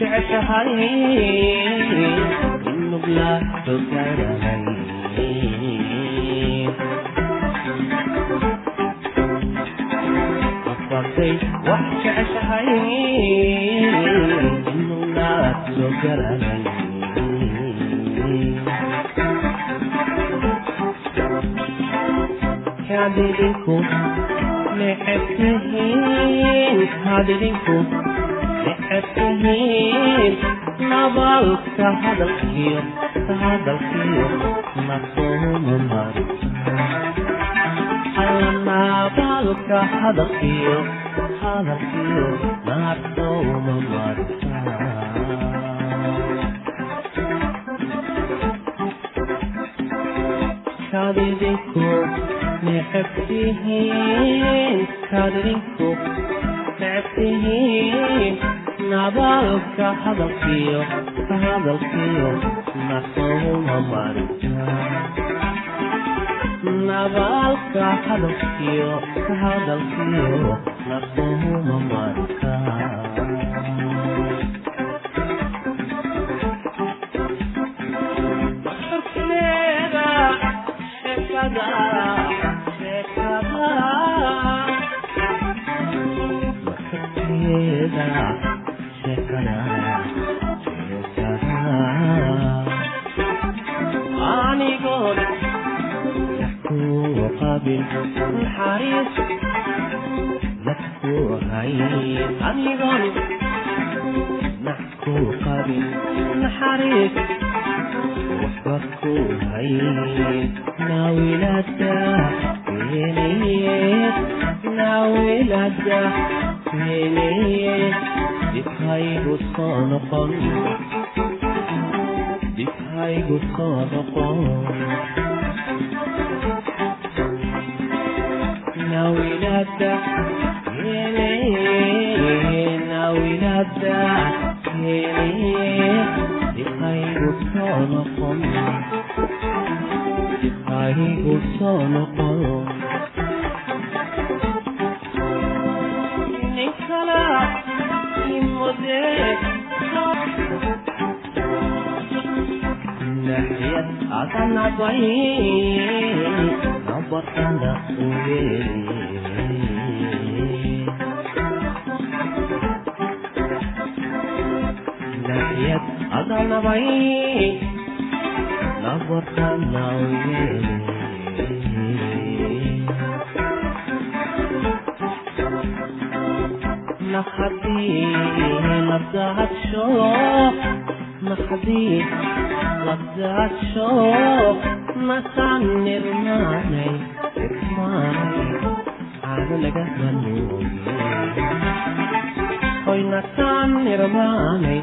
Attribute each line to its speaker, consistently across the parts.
Speaker 1: جعشهاني dhegeysta waxaad tihiin nabaalka hadalkiyo hadalkiyo nasoomumar nabaalka hadalkiyo hadalkiyo nasoomumar kadidinku necab tihiin kadidinku tihiin nabaalka hadalkiyo hadalkiyo nasouma marnabaalka hadalkiyo hadalkiyo nasouma marka Paris. Let's go high, amigon. نحكو قبل نحرك وحبكو هاي ناوي لدى وينيت ناوي لدى وينيت بتهاي قصانة قن بتهاي قصانة قن aaa నవై నవ్వతనవే نحدي ما بدات شوق نحدي ما بدات شوق ما تعني رماني رماني على لقاها النور هوي نتعني رماني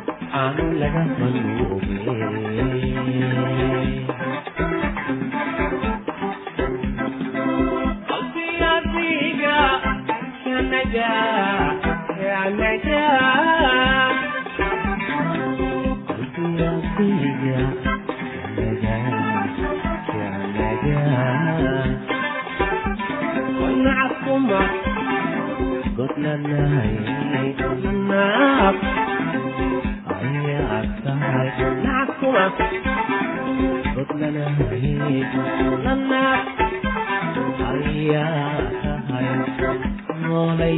Speaker 1: caano laga manuugi alla naasaan irmaanay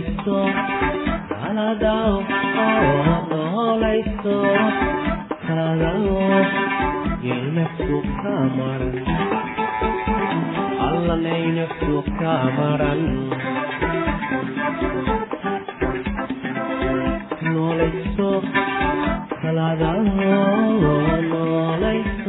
Speaker 1: irmaanay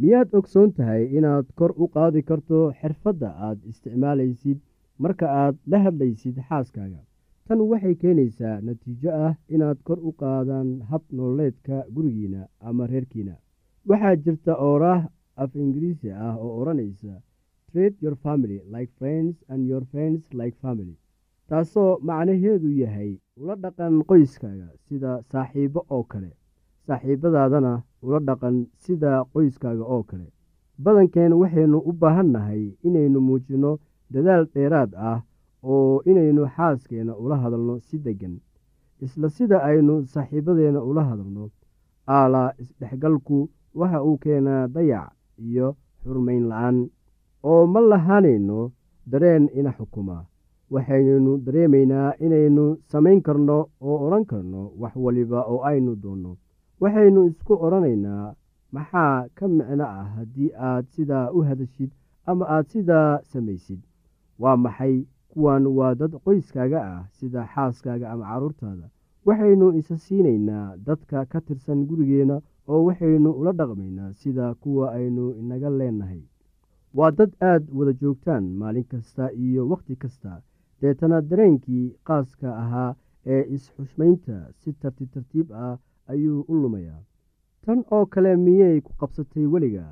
Speaker 2: miyaad ogsoon tahay inaad kor u qaadi karto xirfadda aad isticmaalaysid marka aad la hadlaysid xaaskaaga? Tan waxay keenaysaa natiijo ah inaad kor u qaadaan hab nololeedka gurigiina ama reerkiina. Waxaa jirta ooraah af ingiriisi ah oo odhanaysa trade your family like friends and your friends like family. Taasoo macnaheedu yahay ula dhaqan qoyskaaga sida saaxiibo oo kale. Saaxiibadaadana ula dhaqan sida qoyskaaga oo kale. Badankeen waxaynu u baahan nahay inaynu muujinno dadaal dheeraad ah oo inaynu xaaskeenna ula hadalno si deggan. Isla sida aynu saaxiibadeenna ula hadalno aalaa isdhexgalku waxa uu keenaa dayac iyo xurmayn la'aan oo ma lahaanayno dareen ina xukuma. Waxaynaynu dareemaynaa inaynu samayn karno oo odhan karno wax waliba oo aynu doonno. Waxaynu isku odhanaynaa maxaa ka micno ah haddii aad sidaa u hadashid ama aad sidaa samaysid? Waa maxay kuwan waa dad qoyskaaga ah sida xaaskaaga ama carruurtaada waxaynu isa siinaynaa dadka ka tirsan gurigeenna oo waxaynu ula dhaqmaynaa sida kuwa aynu inaga leenahay waa dad aad wada joogtaan maalin kasta iyo wakhti kasta. Deetana dareenkii qaaska ahaa ee is-xushmaynta si tartiib tartiib ah ayuu u lumayaa. Tan oo kale miyay ku qabsatay weliga?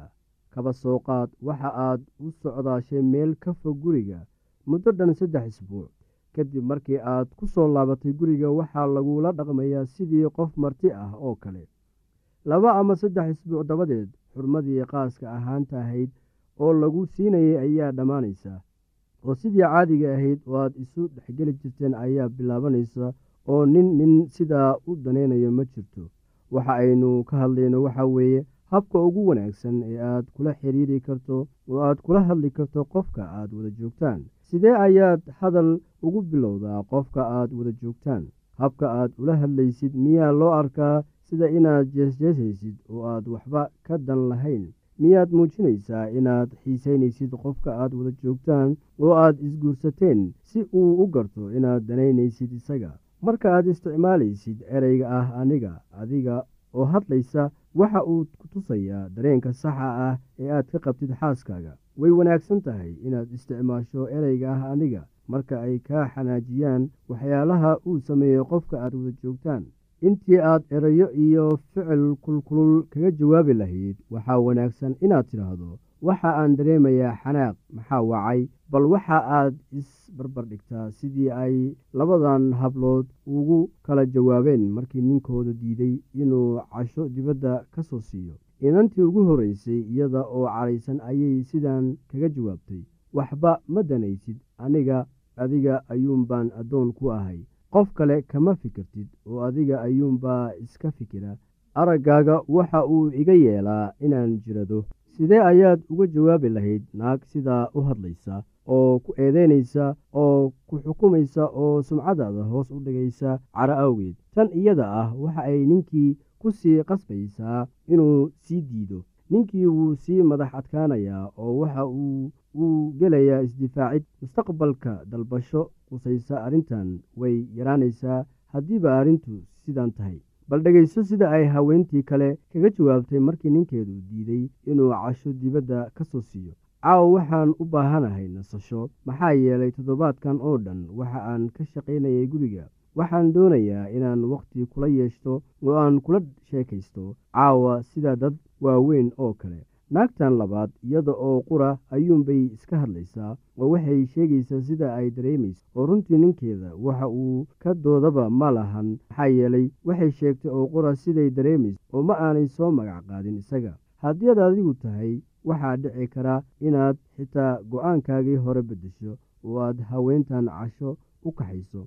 Speaker 2: Kaba soo qaad waxa aad u socdaashay meel ka fog guriga. Muddo dhan saddex isbuuc. Kadib markii aad ku soo laabatay guriga waxaa lagula dhaqmayaa sidii qof marti ah oo kale. Laba ama saddex isbuuc dabadeed xurmadii qaaska ahaanta ahayd oo lagu siinayay ayaa dhammaanaysa. Oo sidii caadiga ahayd oo aad isu dhexgeli jirteen ayaa bilaabanaysa oo nin nin sidaa u danaynayo ma jirto. Waxa aynu ka hadlayno waxa weeye habka ugu wanaagsan ee aad kula xiriiri karto oo aad kula hadli karto qofka aad wada joogtaan. Sidee ayaad hadal ugu bilowdaa qofka aad wada joogtaan? Habka aad ula hadlaysid miyaa loo arkaa sida inaad jeesjeesaysid oo aad waxba ka dan lahayn miyaad muujinaysaa inaad xiisaynaysid qofka aad wada joogtaan oo aad isguursateen si uu u garto inaad danaynaysid isaga? Marka aad isticmaalaysid ereyga ah aniga adiga oo hadlaysa waxa uu ku tusayaa dareenka saxa ah ee aad ka qabtid xaaskaaga. Way wanaagsan tahay inaad isticmaasho ereyga ah aniga. Marka ay kaa xanaajiyaan waxyaalaha uu sameeyo qofka aad wada joogtaan intii aad erayo iyo ficil kulkulul kaga jawaabi lahayd waxaa wanaagsan inaad tidhaahdo waxa aan dareemayaa xanaaq maxaa wacay? Bal waxa aad isbarbardhigtaa sidii ay labadan hablood ugu kala jawaabeen markii ninkooda diiday inuu casho dibadda ka soo siiyo. Inantii ugu horreysay iyada oo caraysan ayay sidan kaga jawaabtay. Waxba ma danaysid aniga adiga ayuunbaan addoon ku ahay qof kale kama fikirtid oo adiga ayuunbaa iska fikira araggaaga waxa uu iga yeelaa inaan jirado. Sidee ayaad uga jawaabi lahayd naag sidaa u hadlaysa oo ku eedeynaysa oo ku xukumaysa oo sumcadaada hoos u dhigaysa? Cara awgeed tan iyada ah waxa ay ninkii ku sii qasbaysaa inuu sii diido ninkii wuu sii madax adkaanayaa oo waxa uu gelayaa isdifaacid mustaqbalka dalbasho qusaysa arrintan way yaraanaysaa haddiiba arrintu sidan tahay. Bal dhegayso sida ay haweentii kale kaga jawaabtay markii ninkeedu diiday inuu casho dibadda ka soo siiyo. Caawa waxaan u baahanahay nasasho maxaa yeelay toddobaadkan oo dhan waxa aan ka shaqaynayay guriga waxaan doonayaa inaan wakhti kula yeeshto oo aan kula sheekaysto. Caawa sida dad waaweyn oo kale. Naagtan labaad iyada oo qura ayuunbay iska hadlaysaa oo waxay sheegaysaa sida ay dareemayso. Oo runtii ninkeeda waxa uu ka doodaba ma lahan. Maxaa yeelay waxay sheegtay oo qura siday dareemayso oo ma aanay soo magac qaadin isaga. Haddii ad adigu tahay waxaa dhici kara inaad xitaa go'aankaagii hore beddesho oo aad haweentan casho u kaxayso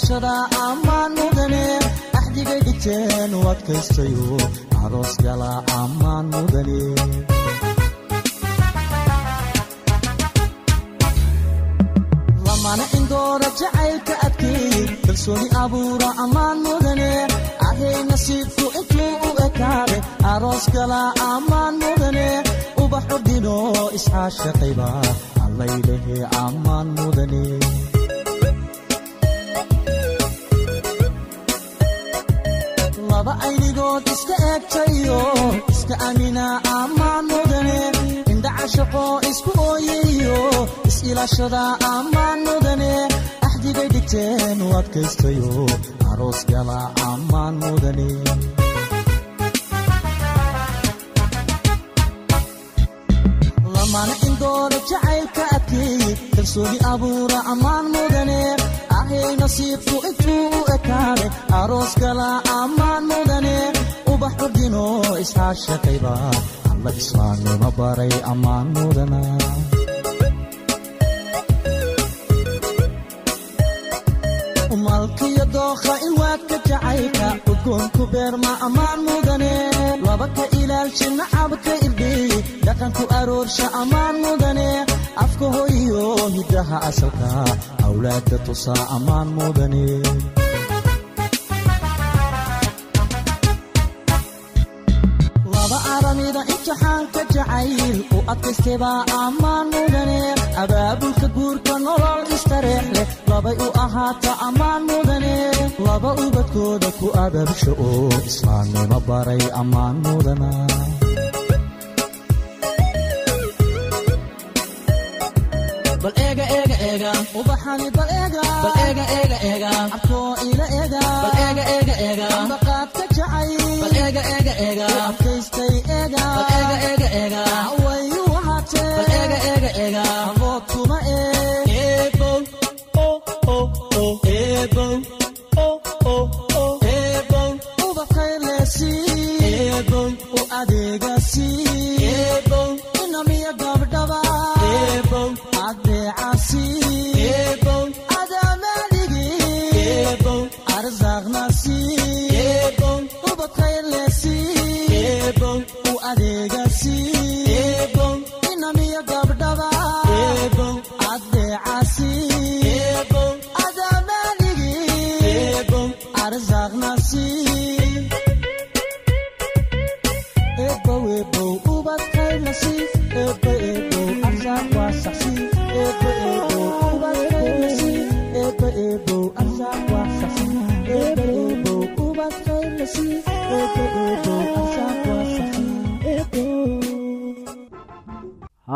Speaker 3: is-ilaashada ammaan mudane axdigay dhigteen u adkaystayo aroos gala ammaan mudane lamana indoora jacaylka adkeey kalsooni abuura ammaan mudane ahay nasiibku intuu u ekaade aroos gala ammaan mudane ubax ordino iscaashaqayba allaylehe ammaan mudane aynigood iska eegtayo iska amina ammaan mudane indhaca shaqo isku ooyayo is-ilaashada ammaan mudane axdigay dhigteen u adkaystayo aroos gala ammaan mudane lamana indooda jacaylka adkeey kalsooni abuura ammaan mudane ahay nasiibku intuu u ekaade aroos gala ammaan ubax ordino iscaashaqayba alla islaamnimo baray ammaan mudana malkiyo dookha in waadka jacaylka udgoonku beerma ammaan mudane laba ka ilaalshi nacabka irdheey dhaqanku aroorsha ammaan mudane afka hoyiyo hiddaha asalka awlaadda tusaa ammaan mudane imtixaanka jacayl u adkaystay baa ammaan mudane abaabulka guurka nolol istareex leh labay u ahaata ammaan mudane laba ubadkooda ku ababsho oo islaamnimo baray ammaan mudana bal eega eega eega ubaxani bal eega bal eega eega eega abkoo ila eega bal eega eega eega ambaqaadka jacay bal eega eega eega adkaystay eega bal eega eega eega wayu ahaatee bal eega eega eega abood kuma eeg eebow oh oh oh. Eebow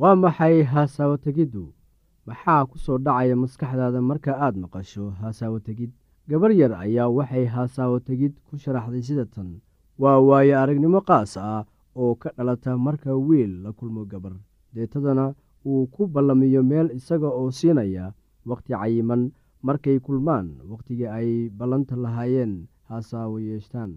Speaker 2: waa maxay haasaawo tegiddu maxaa ku soo dhacaya maskaxdaada marka aad maqasho haasaawo tegid gabar yar ayaa waxay haasaawo tegid ku sharaxday sida tan. Waa waayo aragnimo qaas ah oo ka dhalata marka wiil la kulmo gabar. Deetadana uu ku ballamiyo meel isaga oo siinaya wakhti cayiman markay kulmaan wakhtigii ay ballanta lahaayeen haasaawo yeeshtaan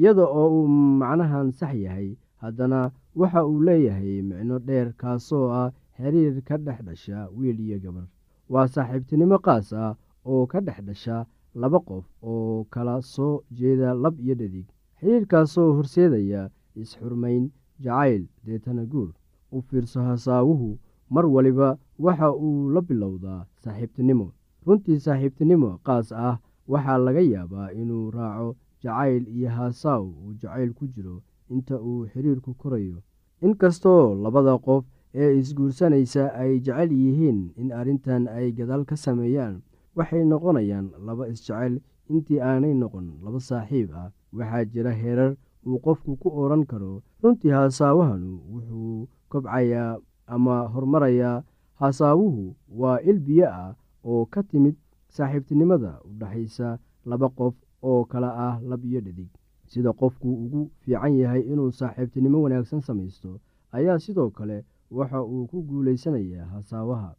Speaker 2: iyada oo uu macnahan sax yahay haddana waxa uu leeyahay micno dheer kaasoo ah xiriir ka dhex dhasha wiil iyo gabar. Waa saaxiibtinimo qaas ah oo ka dhex dhasha laba qof oo kala soo jeeda lab iyo dhadig. Xiriirkaasoo horseedaya is-xurmayn jacayl deetana guur u fiirso hasaawuhu mar waliba waxa uu la bilowdaa saaxiibtinimo. Runtii saaxiibtinimo qaas ah waxaa laga yaabaa inuu raaco jacayl iyo haasaaw uu jacayl ku jiro inta uu xiriirku korayo. Inkastoo labada qof ee isguursanaysa ay jecel yihiin in arrintan ay gadaal ka sameeyaan waxay noqonayaan laba isjecel. Intii aanay noqon laba saaxiib ah waxaa jira heerar uu qofku ku odhan karo. Runtii haasaawahanu wuxuu kobcayaa ama horumarayaa haasaawuhu waa il biyo ah oo ka timid saaxiibtinimada u dhexaysa laba qof oo kala ah lab iyo dhadig sida qofku ugu fiican yahay inuu saaxiibtinimo wanaagsan samaysto ayaa sidoo kale waxa uu ku guulaysanayaa hasaawaha.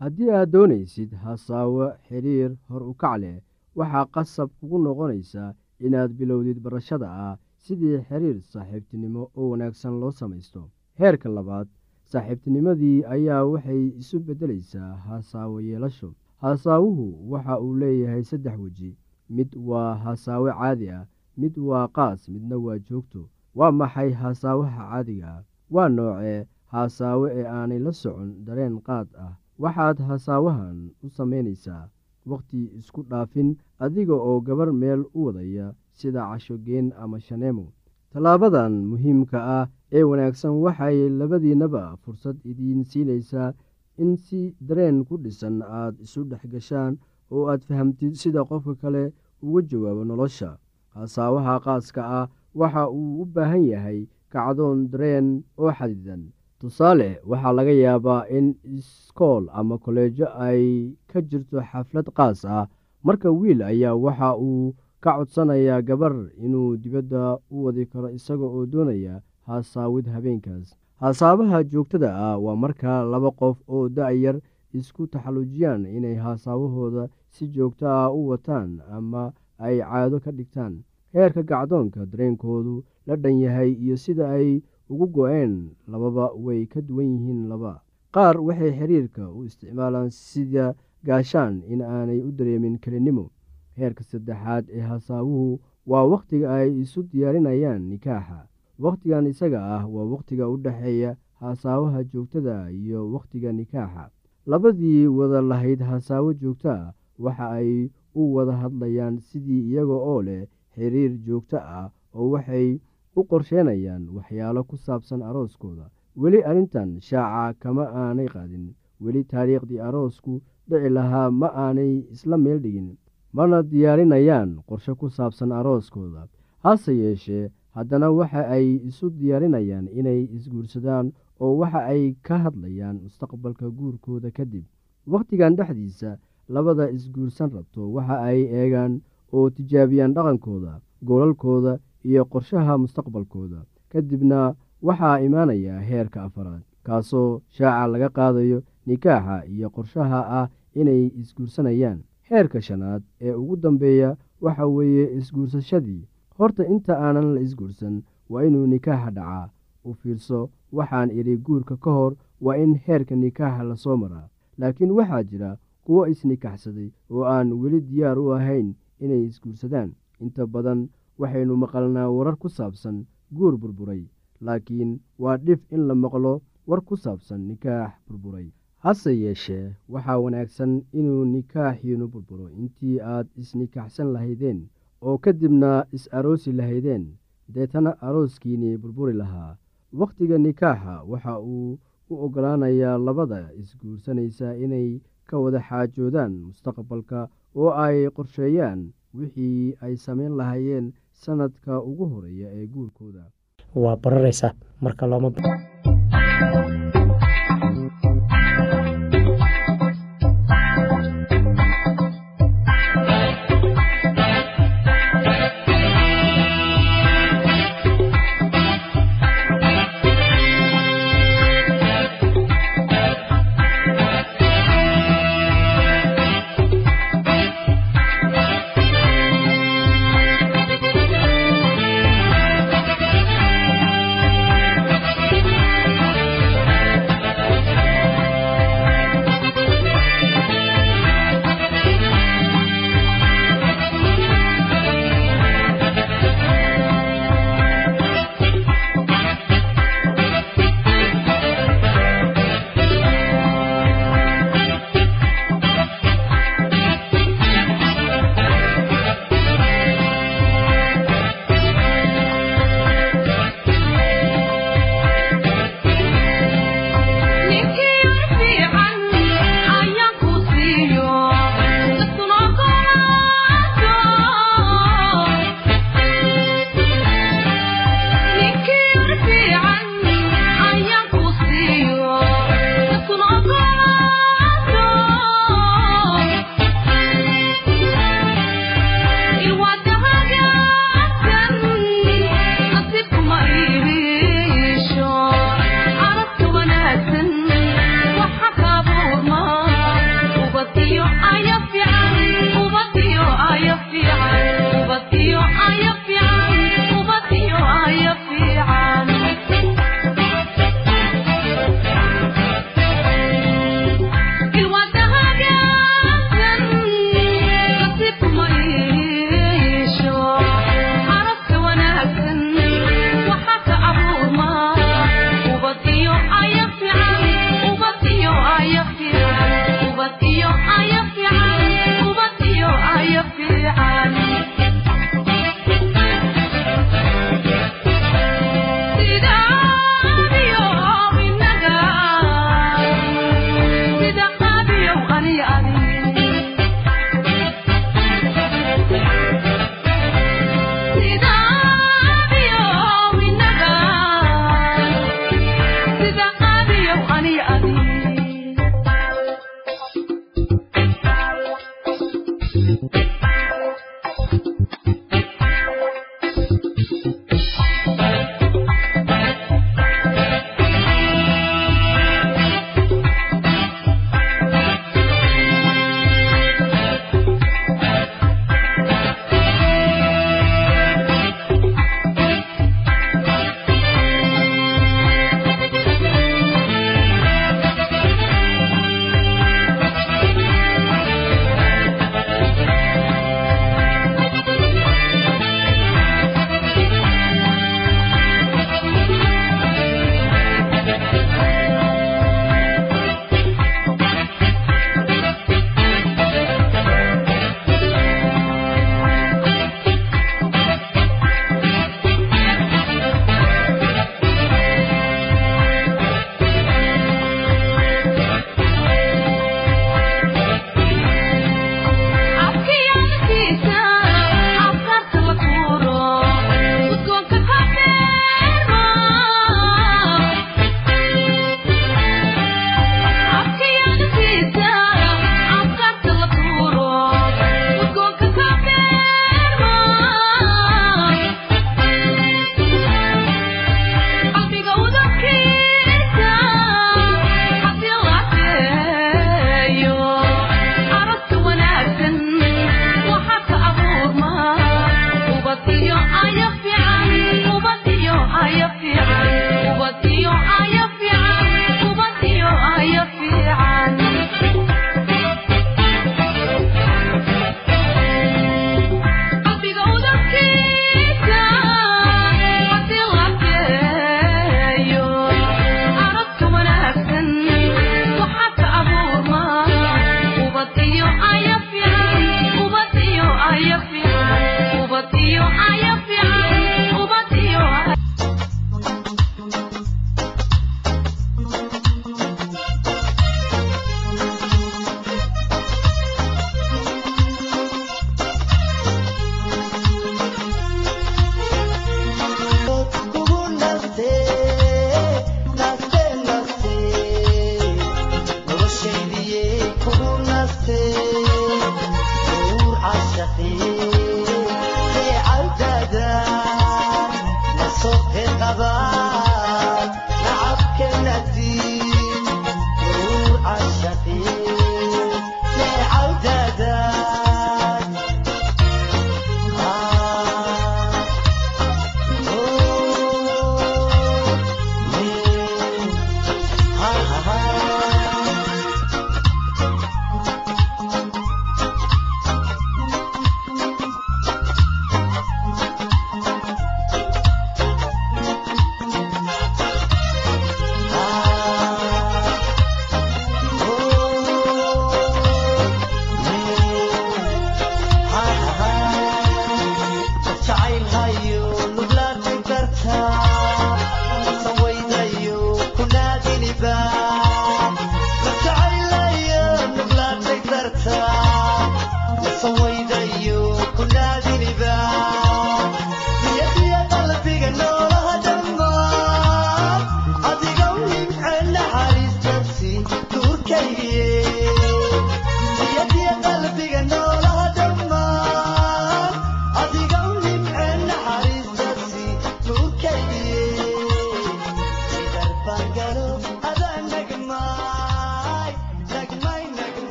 Speaker 2: Haddii aad doonaysid hasaawo xiriir hor u kac leh waxaa qasab kugu noqonaysaa inaad bilowdid barashada ah sidii xiriir saaxiibtinimo oo wanaagsan loo samaysto. Heerka labaad saaxiibtinimadii ayaa waxay isu beddelaysaa hasaawo yeelasho. Hasaawuhu waxa uu leeyahay saddex weji. Mid waa hasaawo caadi ah mid waa qaas midna waa joogto. Waa maxay hasaawaha caadiga ah? Waa noocee hasaawo ee aanay la socon dareen qaad ah. Waxaad hasaawahan u samaynaysaa wakhti isku dhaafin adiga oo gabar meel u wadaya sida cashogeen ama shaneemo. Tallaabadan muhiimka ah ee wanaagsan waxay labadiinnaba fursad idiin siinaysaa in si dareen ku dhisan aad isu dhex gashaan oo aad fahamtid sida qofka kale uga jawaabo nolosha hasaawaha qaaska ah waxa uu u baahan yahay kacdoon dareen oo xadidan tusaale waxaa laga yaabaa in iskool ama koleejo ay ka jirto xaflad qaas ah. Marka wiil ayaa waxa uu ka codsanayaa gabar inuu dibadda u wadi karo isaga oo doonaya haasaawid habeenkaas. Haasaabaha joogtada ah waa marka laba qof oo da-yar isku taxallujiyaan inay haasaawahooda si joogto ah u wataan ama ay caado ka dhigtaan. Heerka gacdoonka dareenkoodu la dhan yahay iyo sida ay ugu go-een lababa way ka duwan yihiin laba. Qaar waxay xiriirka u isticmaalaan sida gaashaan in aanay u dareemin kelinimo heerka saddexaad ee hasaawuhu waa wakhtiga ay isu diyaarinayaan nikaaxa. Wakhtigan isaga ah waa wakhtiga u dhexeeya hasaawaha joogtada iyo wakhtiga nikaaxa. Labadii wada lahayd hasaawo joogto ah waxa ay u wada hadlayaan sidii iyaga oo leh xiriir joogto ah oo waxay u qorsheenayaan waxyaalo ku saabsan arooskooda. Weli arrintan shaaca kama aanay qaadin. Weli taariikhdii aroosku dhici lahaa ma aanay isla meel dhigin. Mana diyaarinayaan qorshe ku saabsan arooskooda. Hase yeeshee haddana waxa ay isu diyaarinayaan inay isguursadaan oo waxa ay ka hadlayaan mustaqbalka guurkooda kadib wakhtigan dhexdiisa labada isguursan rabto waxa ay eegaan oo tijaabiyaan dhaqankooda goolalkooda iyo qorshaha mustaqbalkooda. Kadibna waxaa imaanaya heerka afaraad kaasoo shaaca laga qaadayo nikaaxa iyo qorshaha ah inay isguursanayaan. Heerka shanaad ee ugu dambeeya waxa weeye isguursashadii. Horta inta aanan la isguursan waa inuu nikaaxa dhacaa. U fiirso waxaan idhi guurka ka hor waa in heerka nikaaxa la soo maraa. Laakiin waxaa jira kuwo isnikaxsaday oo aan weli diyaar u ahayn inay isguursadaan. Inta badan waxaynu maqalnaa warar ku saabsan guur burburay laakiin waa dhif in la maqlo war ku saabsan nikaax burburay. Hase yeeshee waxaa wanaagsan inuu nikaaxiinu burburo. Intii aad isnikaxsan lahaydeen oo kadibna is-aroosi lahaydeen deetana arooskiinii burburi lahaa. Wakhtiga nikaaxa waxa uu u oggolaanayaa labada isguursanaysa inay ka wada xaajoodaan mustaqbalka oo ay qorsheeyaan wixii ay samayn lahaayeen sanadka ugu horreeya ee guurkooda.
Speaker 4: Waa bararaysaa marka looma